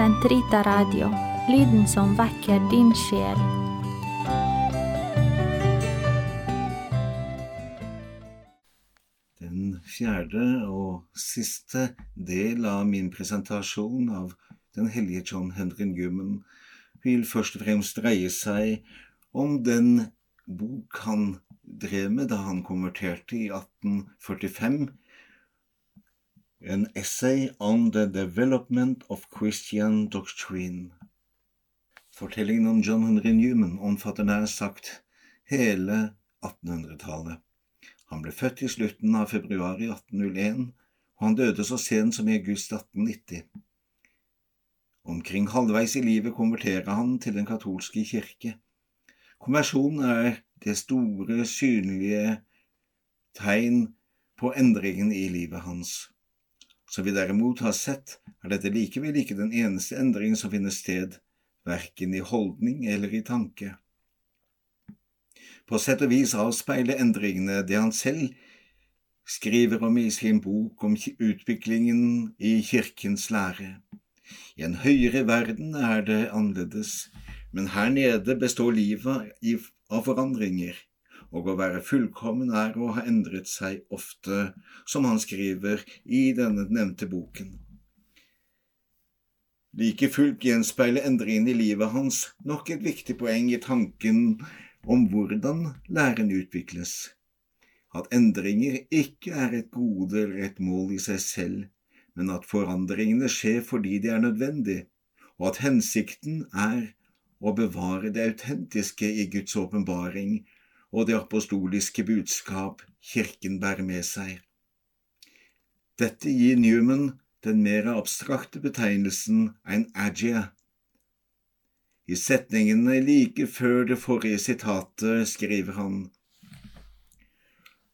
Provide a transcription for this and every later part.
Sentrita Radio, lyden som vekker din sjel. Den fjerde og siste del av min presentasjon av den hellige John Henry Newman vil først og fremst dreie seg om den bok han drev med da han konverterte i 1845, en essay on the development of Christian doctrine. Fortellingen om John Henry Newman omfatter nær sagt hele 1800-tallet. Han ble født i slutten av februar i 1801, og han døde så sent som i august 1890. Omkring halvveis i livet konverterer han til den katolske kirke. Konversjonen er det store, synlige tegn på endringen i livet hans. Som vi derimot har sett, er dette likevel ikke den eneste endringen som finner sted, verken i holdning eller i tanke. På sett og vis avspeiler endringene det han selv skriver om i sin bok om utviklingen i kirkens lære. I en høyere verden er det annerledes, men her nede består livet av forandringer, og å være fullkommen er å ha endret seg ofte, som han skriver i denne nevnte boken. Like fullt gjenspeiler endringene i livet hans nok et viktig poeng i tanken om hvordan læren utvikles, at endringer ikke er et gode eller et mål i seg selv, men at forandringene skjer fordi de er nødvendig, og at hensikten er å bevare det autentiske i Guds åpenbaring og det apostoliske budskap Kirken bærer med seg. Dette gir Newman den mer abstrakte betegnelsen en agia, i setningene like før det forrige sitatet skriver han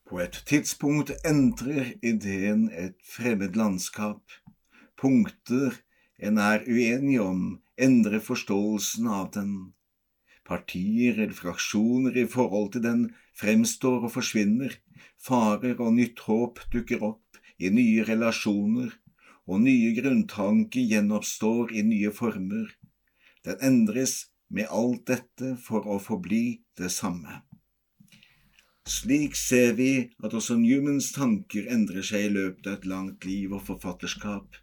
På et tidspunkt entrer ideen et fremmed landskap. Punkter en er uenig om, endrer forståelsen av den. Partier eller fraksjoner i forhold til den fremstår og forsvinner, farer og nytt håp dukker opp i nye relasjoner, og nye grunntanker gjenoppstår i nye former. Den endres med alt dette for å forbli det samme. Slik ser vi at også Newmans tanker endrer seg i løpet av et langt liv og forfatterskap,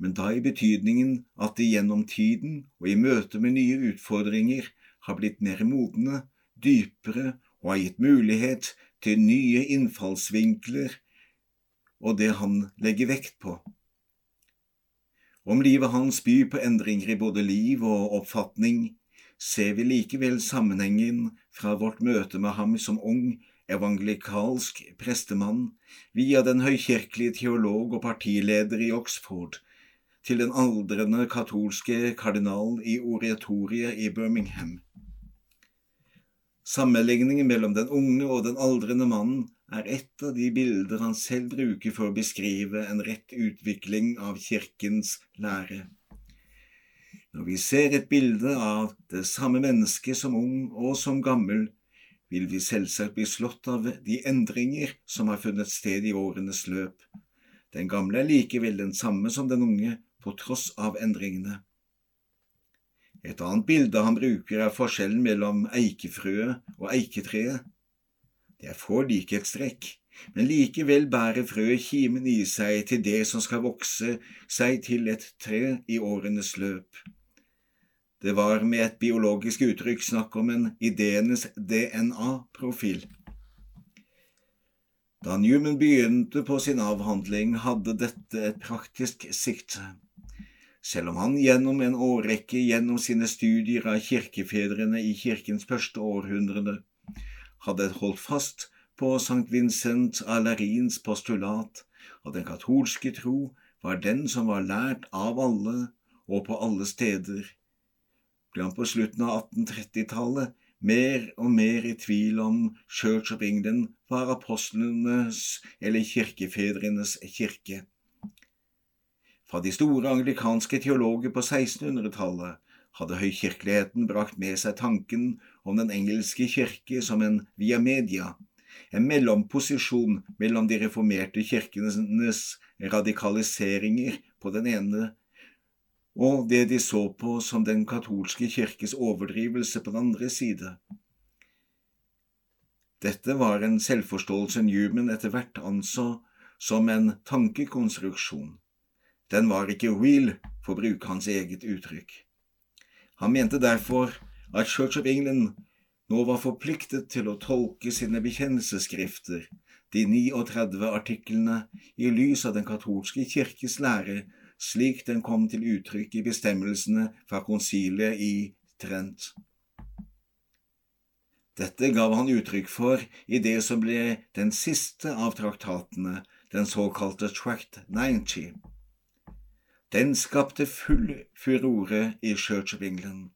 men da i betydningen at de gjennom tiden og i møte med nye utfordringer har blitt mer modne, dypere og har gitt mulighet til nye innfallsvinkler og det han legger vekt på. Om livet hans byr på endringer i både liv og oppfatning, ser vi likevel sammenhengen fra vårt møte med ham som ung evangelikalsk prestemann via den høykirkelige teolog og partileder i Oxford til den aldrende katolske kardinal i oratoriet i Birmingham. Sammenligningen mellom den unge og den aldrende mannen er et av de bilder han selv bruker for å beskrive en rett utvikling av kirkens lære. Når vi ser et bilde av det samme mennesket som ung og som gammel, vil vi selvsagt bli slått av de endringer som har funnet sted i årenes løp. Den gamle er likevel den samme som den unge, på tross av endringene. Et annet bilde han bruker, er forskjellen mellom eikefrøet og eiketreet. Det er få likhetstrekk, men likevel bærer frøet kimen i seg til det som skal vokse seg til et tre i årenes løp. Det var med et biologisk uttrykk snakk om en ideenes DNA-profil. Da Newman begynte på sin avhandling, hadde dette et praktisk sikte. Selv om han gjennom en årrekke gjennom sine studier av kirkefedrene i kirkens første århundrene hadde holdt fast på Sankt Vincent Alarins postulat at den katolske tro var den som var lært av alle og på alle steder, ble han på slutten av 1830-tallet mer og mer i tvil om Church of England var apostlenes eller kirkefedrenes kirke. Fra de store anglikanske teologer på 1600-tallet hadde høykirkeligheten brakt med seg tanken om den engelske kirke som en via media, en mellomposisjon mellom de reformerte kirkenes radikaliseringer på den ene og det de så på som den katolske kirkes overdrivelse på den andre side. Dette var en selvforståelse Newman etter hvert anså som en tankekonstruksjon. Den var ikke real, for å bruke hans eget uttrykk. Han mente derfor at Church of England nå var forpliktet til å tolke sine bekjennelsesskrifter, de 39 artiklene, i lys av den katolske kirkes lære slik den kom til uttrykk i bestemmelsene fra konsiliet i Trent. Dette gav han uttrykk for i det som ble den siste av traktatene, den såkalte Tract 90. Den skapte full furore i Church of England.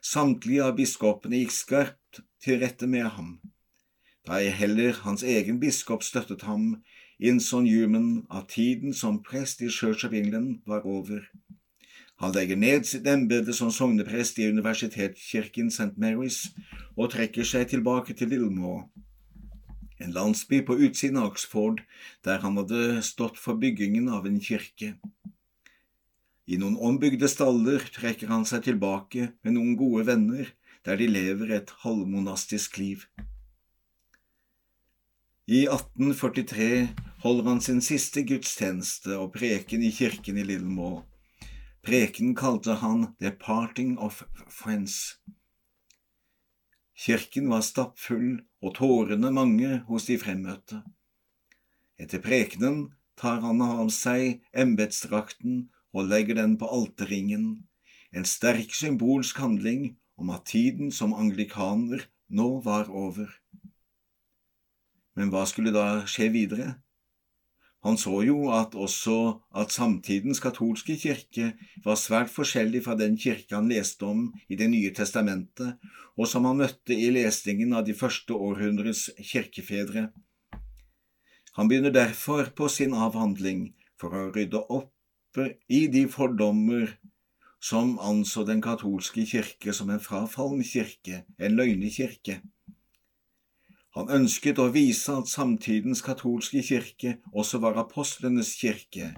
Samtlige av biskopene gikk skarpt til rette med ham. Da ei heller hans egen biskop støttet ham, innså Newman at tiden som prest i Church of England var over. Han legger ned sitt embete som sogneprest i universitetskirken St. Mary's og trekker seg tilbake til Lillemore, en landsby på utsiden av Oxford der han hadde stått for byggingen av en kirke. I noen ombygde staller trekker han seg tilbake med noen gode venner, der de lever et halvmonastisk liv. I 1843 holder han sin siste gudstjeneste og preken i kirken i Lillemore. Preken kalte han The Parting of Friends. Kirken var stappfull og tårene mange hos de fremmøtte. Etter prekenen tar han av seg embetsdrakten og legger den på alterringen, en sterk symbolsk handling om at tiden som anglikaner nå var over. Men hva skulle da skje videre? Han så jo at også at samtidens katolske kirke var svært forskjellig fra den kirke han leste om i Det nye testamentet, og som han møtte i lesningen av de første århundres kirkefedre. Han begynner derfor på sin avhandling for å rydde opp i de fordommer som anså den katolske kirke som en frafallen kirke, en løgnekirke. Han ønsket å vise at samtidens katolske kirke også var apostlenes kirke,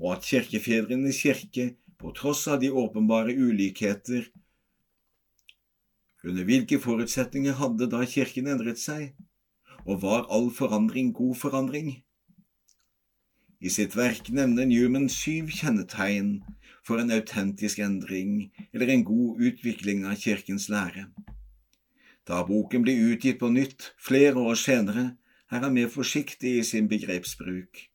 og at kirkefedrenes kirke, på tross av de åpenbare ulikheter, under hvilke forutsetninger hadde da kirken endret seg, og var all forandring god forandring? I sitt verk nevner Newman syv kjennetegn for en autentisk endring eller en god utvikling av kirkens lære. Da boken blir utgitt på nytt flere år senere, er han mer forsiktig i sin begrepsbruk.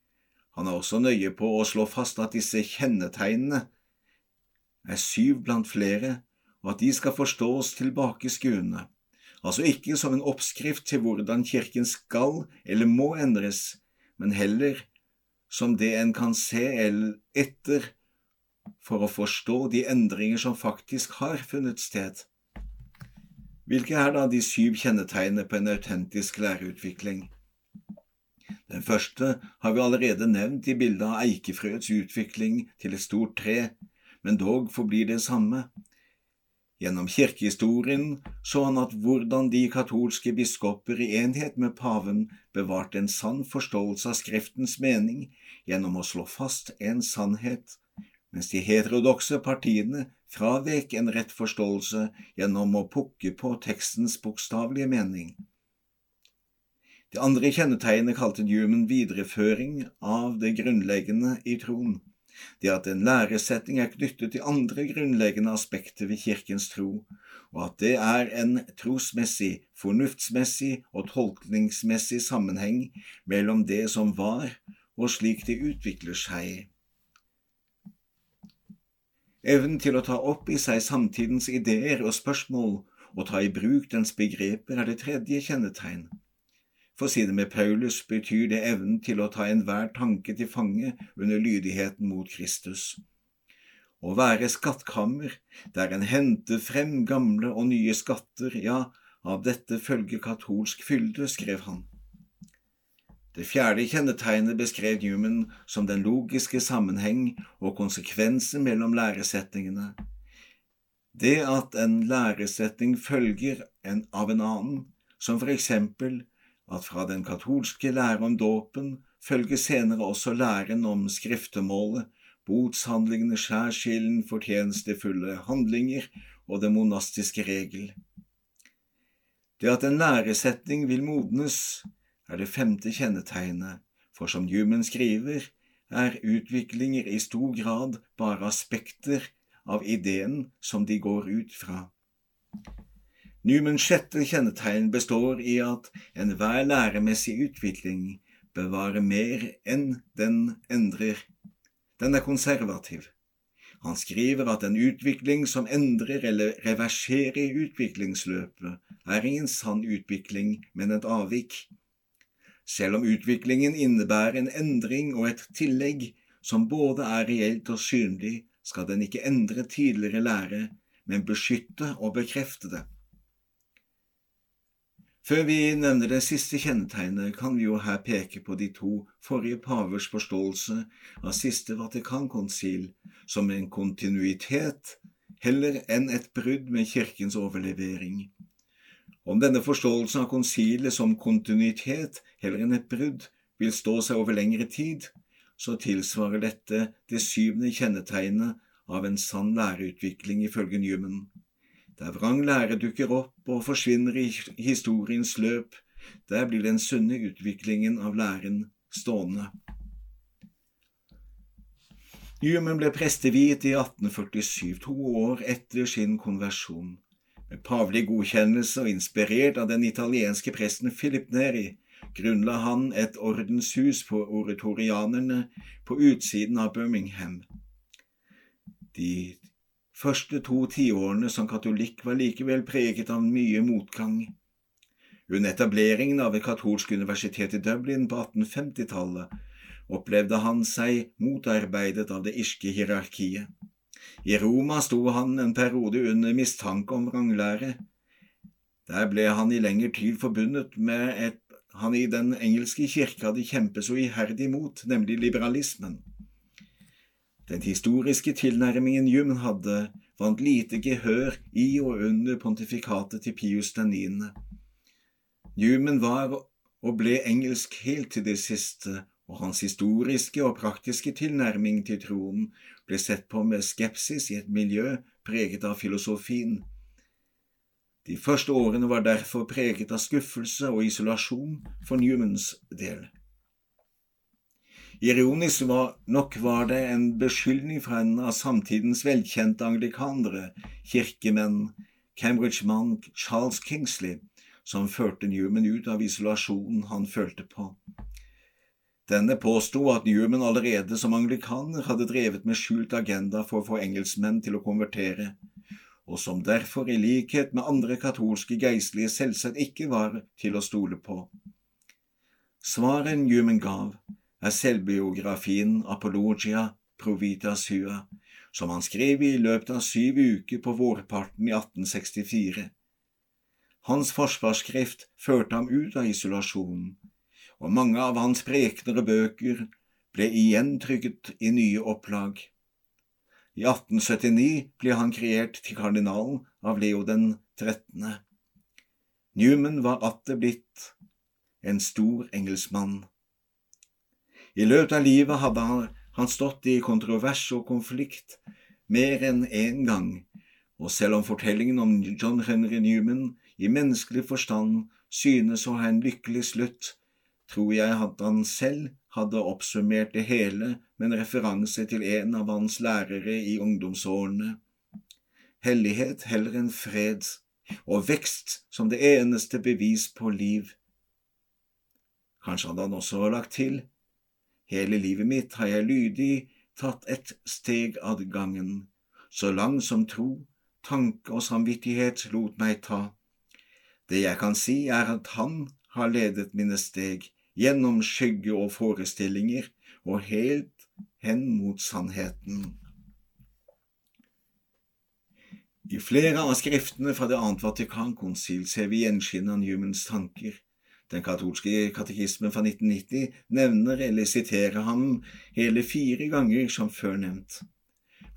Han er også nøye på å slå fast at disse kjennetegnene er syv blant flere, og at de skal forstås tilbakeskuende, altså ikke som en oppskrift til hvordan kirken skal eller må endres, men heller som det en kan se etter for å forstå de endringer som faktisk har funnet sted. Hvilke er da de syv kjennetegnene på en autentisk læreutvikling? Den første har vi allerede nevnt i bildet av eikefrøets utvikling til et stort tre, men dog forblir det samme. Gjennom kirkehistorien så han at hvordan de katolske biskoper i enhet med paven bevarte en sann forståelse av Skriftens mening gjennom å slå fast en sannhet, mens de heterodokse partiene fravek en rett forståelse gjennom å pukke på tekstens bokstavelige mening. Det andre kjennetegnet kalte Newman videreføring av det grunnleggende i troen, det at en læresetning er knyttet til andre grunnleggende aspekter ved kirkens tro, og at det er en trosmessig, fornuftsmessig og tolkningsmessig sammenheng mellom det som var, og slik det utvikler seg. Evnen til å ta opp i seg samtidens ideer og spørsmål og ta i bruk dens begreper er det tredje kjennetegn. For siden med Paulus betyr det evnen til å ta enhver tanke til fange under lydigheten mot Kristus. Å være skattkammer, der en henter frem gamle og nye skatter, ja, av dette følger katolsk fylde, skrev han. Det fjerde kjennetegnet beskrev Newman som den logiske sammenheng og konsekvensen mellom læresetningene. Det at en læresetning følger en av en annen, som for eksempel at fra den katolske lære om dåpen følger senere også læren om skriftemålet, botshandlingene skjærskillen fortjenestefulle handlinger og den monastiske regel. Det at en læresetning vil modnes, er det femte kjennetegnet, for som Newman skriver, er utviklinger i stor grad bare aspekter av ideen som de går ut fra. Newmans sjette kjennetegn består i at enhver læremessig utvikling bevarer mer enn den endrer. Den er konservativ. Han skriver at en utvikling som endrer eller reverserer utviklingsløpet, er ingen sann utvikling, men et avvik. Selv om utviklingen innebærer en endring og et tillegg som både er reelt og synlig, skal den ikke endre tidligere lære, men beskytte og bekrefte det. Før vi nevner det siste kjennetegnet, kan vi jo her peke på de to forrige pavers forståelse av siste Vatikankonsil som en kontinuitet heller enn et brudd med kirkens overlevering. Om denne forståelsen av konsilet som kontinuitet heller enn et brudd vil stå seg over lengre tid, så tilsvarer dette det syvende kjennetegnet av en sann læreutvikling, ifølge Newman. Der vrang lære dukker opp og forsvinner i historiens løp, der blir den sunne utviklingen av læren stående. Newman ble presteviet i 1847, to år etter sin konversjon. Med pavlig godkjennelse og inspirert av den italienske presten Philip Neri grunnla han et ordenshus for oratorianerne på utsiden av Birmingham. De første to tiårene som katolikk var likevel preget av mye motgang. Under etableringen av et katolsk universitet i Dublin på 1850-tallet opplevde han seg motarbeidet av det irske hierarkiet. I Roma sto han en periode under mistanke om vranglære. Der ble han i lengre tid forbundet med et han i den engelske kirke hadde kjempet så iherdig mot, nemlig liberalismen. Den historiske tilnærmingen Newman hadde, vant lite gehør i og under pontifikatet til Pius 9. Newman var og ble engelsk helt til det siste, og hans historiske og praktiske tilnærming til troen ble sett på med skepsis i et miljø preget av filosofien. De første årene var derfor preget av skuffelse og isolasjon for Newmans del. Ironisk nok var det en beskyldning fra en av samtidens velkjente anglikanere, kirkemenn, Cambridge-mann Charles Kingsley, som førte Newman ut av isolasjonen han følte på. Denne påsto at Newman allerede som anglikaner hadde drevet med skjult agenda for å få engelskmenn til å konvertere, og som derfor i likhet med andre katolske geistlige selvsagt ikke var til å stole på. Svaret Newman gav, er selvbiografien Apologia Provita Sua, som han skrev i løpet av syv uker på vårparten i 1864. Hans forsvarsskrift førte ham ut av isolasjonen og mange av hans prekener og bøker ble igjen trykket i nye opplag. I 1879 ble han kreert til kardinalen av Leo den 13. Newman var atter blitt en stor engelskmann. I løpet av livet hadde han stått i kontrovers og konflikt mer enn én gang, og selv om fortellingen om John Henry Newman i menneskelig forstand synes å ha en lykkelig slutt, tror jeg at han selv hadde oppsummert det hele med en referanse til en av hans lærere i ungdomsårene. Hellighet heller enn fred, og vekst som det eneste bevis på liv. Kanskje hadde han også lagt til, hele livet mitt har jeg lydig tatt et steg ad gangen, så lang som tro, tanke og samvittighet lot meg ta. Det jeg kan si, er at han har ledet mine steg, gjennom skygge og forestillinger og helt hen mot sannheten. I flere av skriftene fra Det annet Vatikankonsil ser vi gjenskinn av Newmans tanker. Den katolske katekismen fra 1990 nevner eller siterer ham hele fire ganger som før nevnt.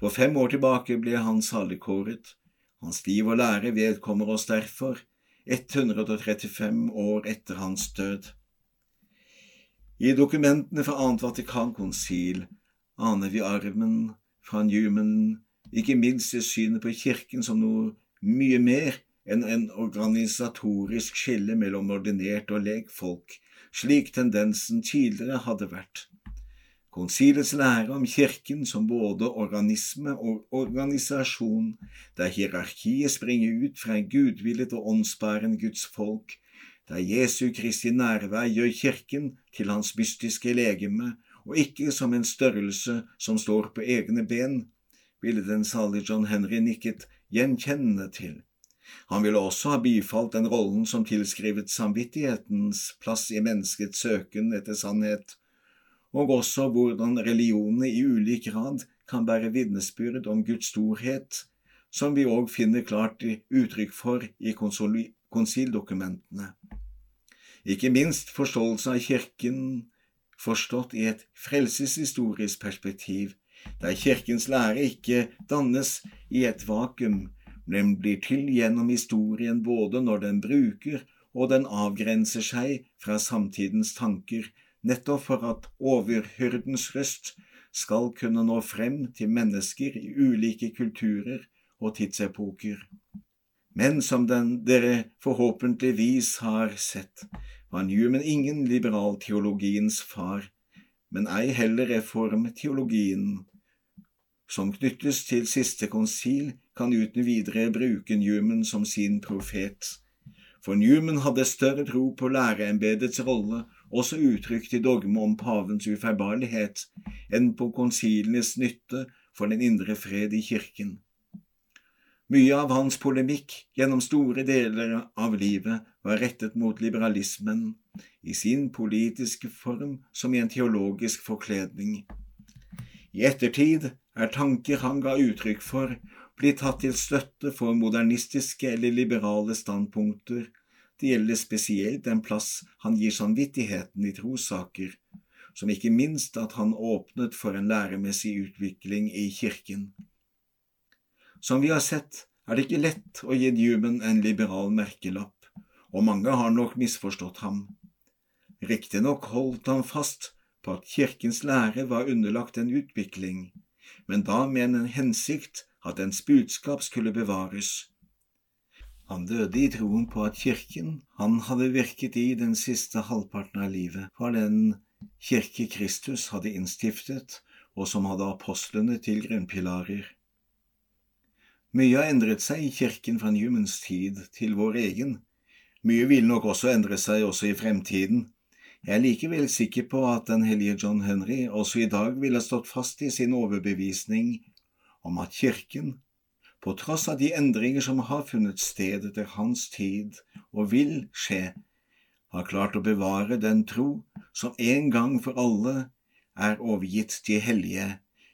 For fem år tilbake ble han saligkåret. Hans liv og lære vedkommer oss derfor 135 år etter hans død. I dokumentene fra Annet Vatikankonsil aner vi arven fra Newman, ikke minst i synet på kirken som noe mye mer enn en organisatorisk skille mellom ordinert og lekfolk, slik tendensen tidligere hadde vært. Konsilets lære om kirken som både organisme og organisasjon, der hierarkiet springer ut fra en gudvillet og åndsbærende Guds folk, der Jesu Kristi nærvær gjør kirken til hans mystiske legeme, og ikke som en størrelse som står på egne ben, ville den salige John Henry nikket gjenkjennende til. Han ville også ha bifalt den rollen som tilskrivet samvittighetens plass i menneskets søken etter sannhet, og også hvordan religionene i ulik grad kan bære vitnesbyrd om Guds storhet, som vi òg finner klart uttrykk for i konsildokumentene. Ikke minst forståelse av Kirken forstått i et frelseshistorisk perspektiv, der Kirkens lære ikke dannes i et vakuum, men blir til gjennom historien både når den bruker og den avgrenser seg fra samtidens tanker, nettopp for at overhyrdens røst skal kunne nå frem til mennesker i ulike kulturer og tidsepoker. Men som den dere forhåpentligvis har sett, var Newman ingen liberalteologiens far, men ei heller reformteologien. Som knyttes til siste konsil, kan uten videre bruke Newman som sin profet. For Newman hadde større tro på læreembedets rolle også uttrykt i dogme om pavens ufeilbarlighet, enn på konsilenes nytte for den indre fred i kirken. Mye av hans polemikk gjennom store deler av livet var rettet mot liberalismen, i sin politiske form som i en teologisk forkledning. I ettertid er tanker han ga uttrykk for, blitt tatt til støtte for modernistiske eller liberale standpunkter det gjelder spesielt den plass han gir samvittigheten i trossaker, som ikke minst at han åpnet for en læremessig utvikling i kirken. Som vi har sett, er det ikke lett å gi Newman en liberal merkelapp, og mange har nok misforstått ham. Riktignok holdt han fast på at kirkens lære var underlagt en utvikling, men da med en hensikt at dens budskap skulle bevares han døde i troen på at kirken han hadde virket i den siste halvparten av livet, var den kirke Kristus hadde innstiftet, og som hadde apostlene til grunnpilarer. Mye har endret seg i kirken fra Newmans tid til vår egen. Mye vil nok også endre seg også i fremtiden. Jeg er likevel sikker på at den hellige John Henry også i dag ville stått fast i sin overbevisning om at kirken på tross av de endringer som har funnet sted etter hans tid og vil skje, har klart å bevare den tro som en gang for alle er overgitt de hellige,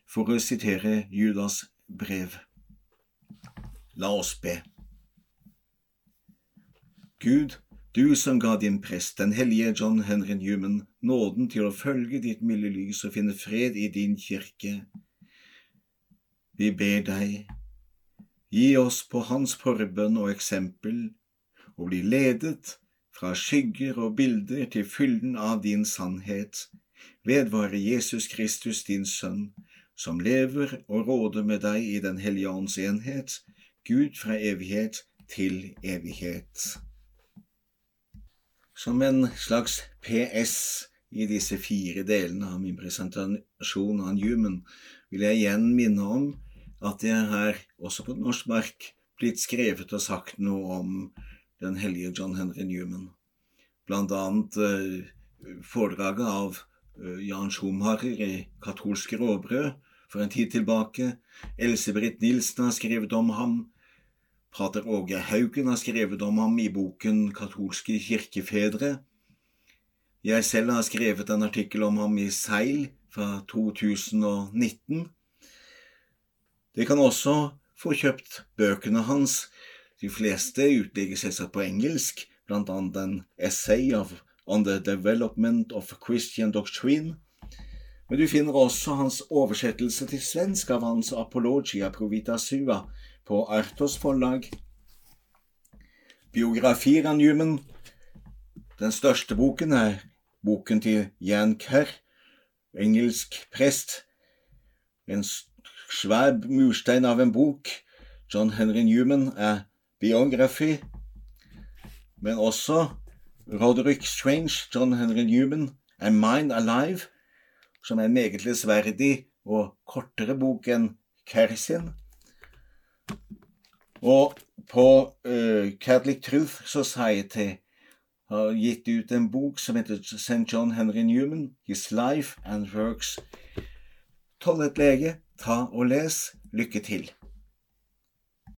for å sitere Judas brev. La oss be. Gud, du som ga din prest, den hellige John Henry Newman, nåden til å følge ditt milde lys og finne fred i din kirke. Vi ber deg, Gi oss på hans forbønn og eksempel, og bli ledet fra skygger og bilder til fylden av din sannhet, vedvare Jesus Kristus, din Sønn, som lever og råder med deg i Den hellige ånds enhet, Gud fra evighet til evighet. Som en slags PS i disse fire delene av min presentasjon av Newman vil jeg igjen minne om at det er også på norsk mark blitt skrevet og sagt noe om den hellige John Henry Newman. Blant annet eh, foredraget av eh, Jan Schumacher i Katolske råbrød for en tid tilbake. Else-Britt Nilsen har skrevet om ham. Pater Åge Haugen har skrevet om ham i boken Katolske kirkefedre. Jeg selv har skrevet en artikkel om ham i Seil fra 2019. De kan også få kjøpt bøkene hans. De fleste utligger selvsagt på engelsk, blant annet en essay of, on the development of Christian doctrine. Men du finner også hans oversettelse til svensk av hans Apologia Provita Sua på Arthos forlag. Biografier av Newman. Den største boken er boken til Jan Kerr, engelsk prest en svær murstein av en bok. John Henry Newman er biografi, men også Roderick Strange, John Henry Newman, A Mind Alive, som er en meget lesverdig og kortere bok enn Kersin. Og på uh, Catholic Truth Society har gitt ut en bok som heter St. John Henry Newman, His Life and Works. Tollet lege, ta og les. Lykke til.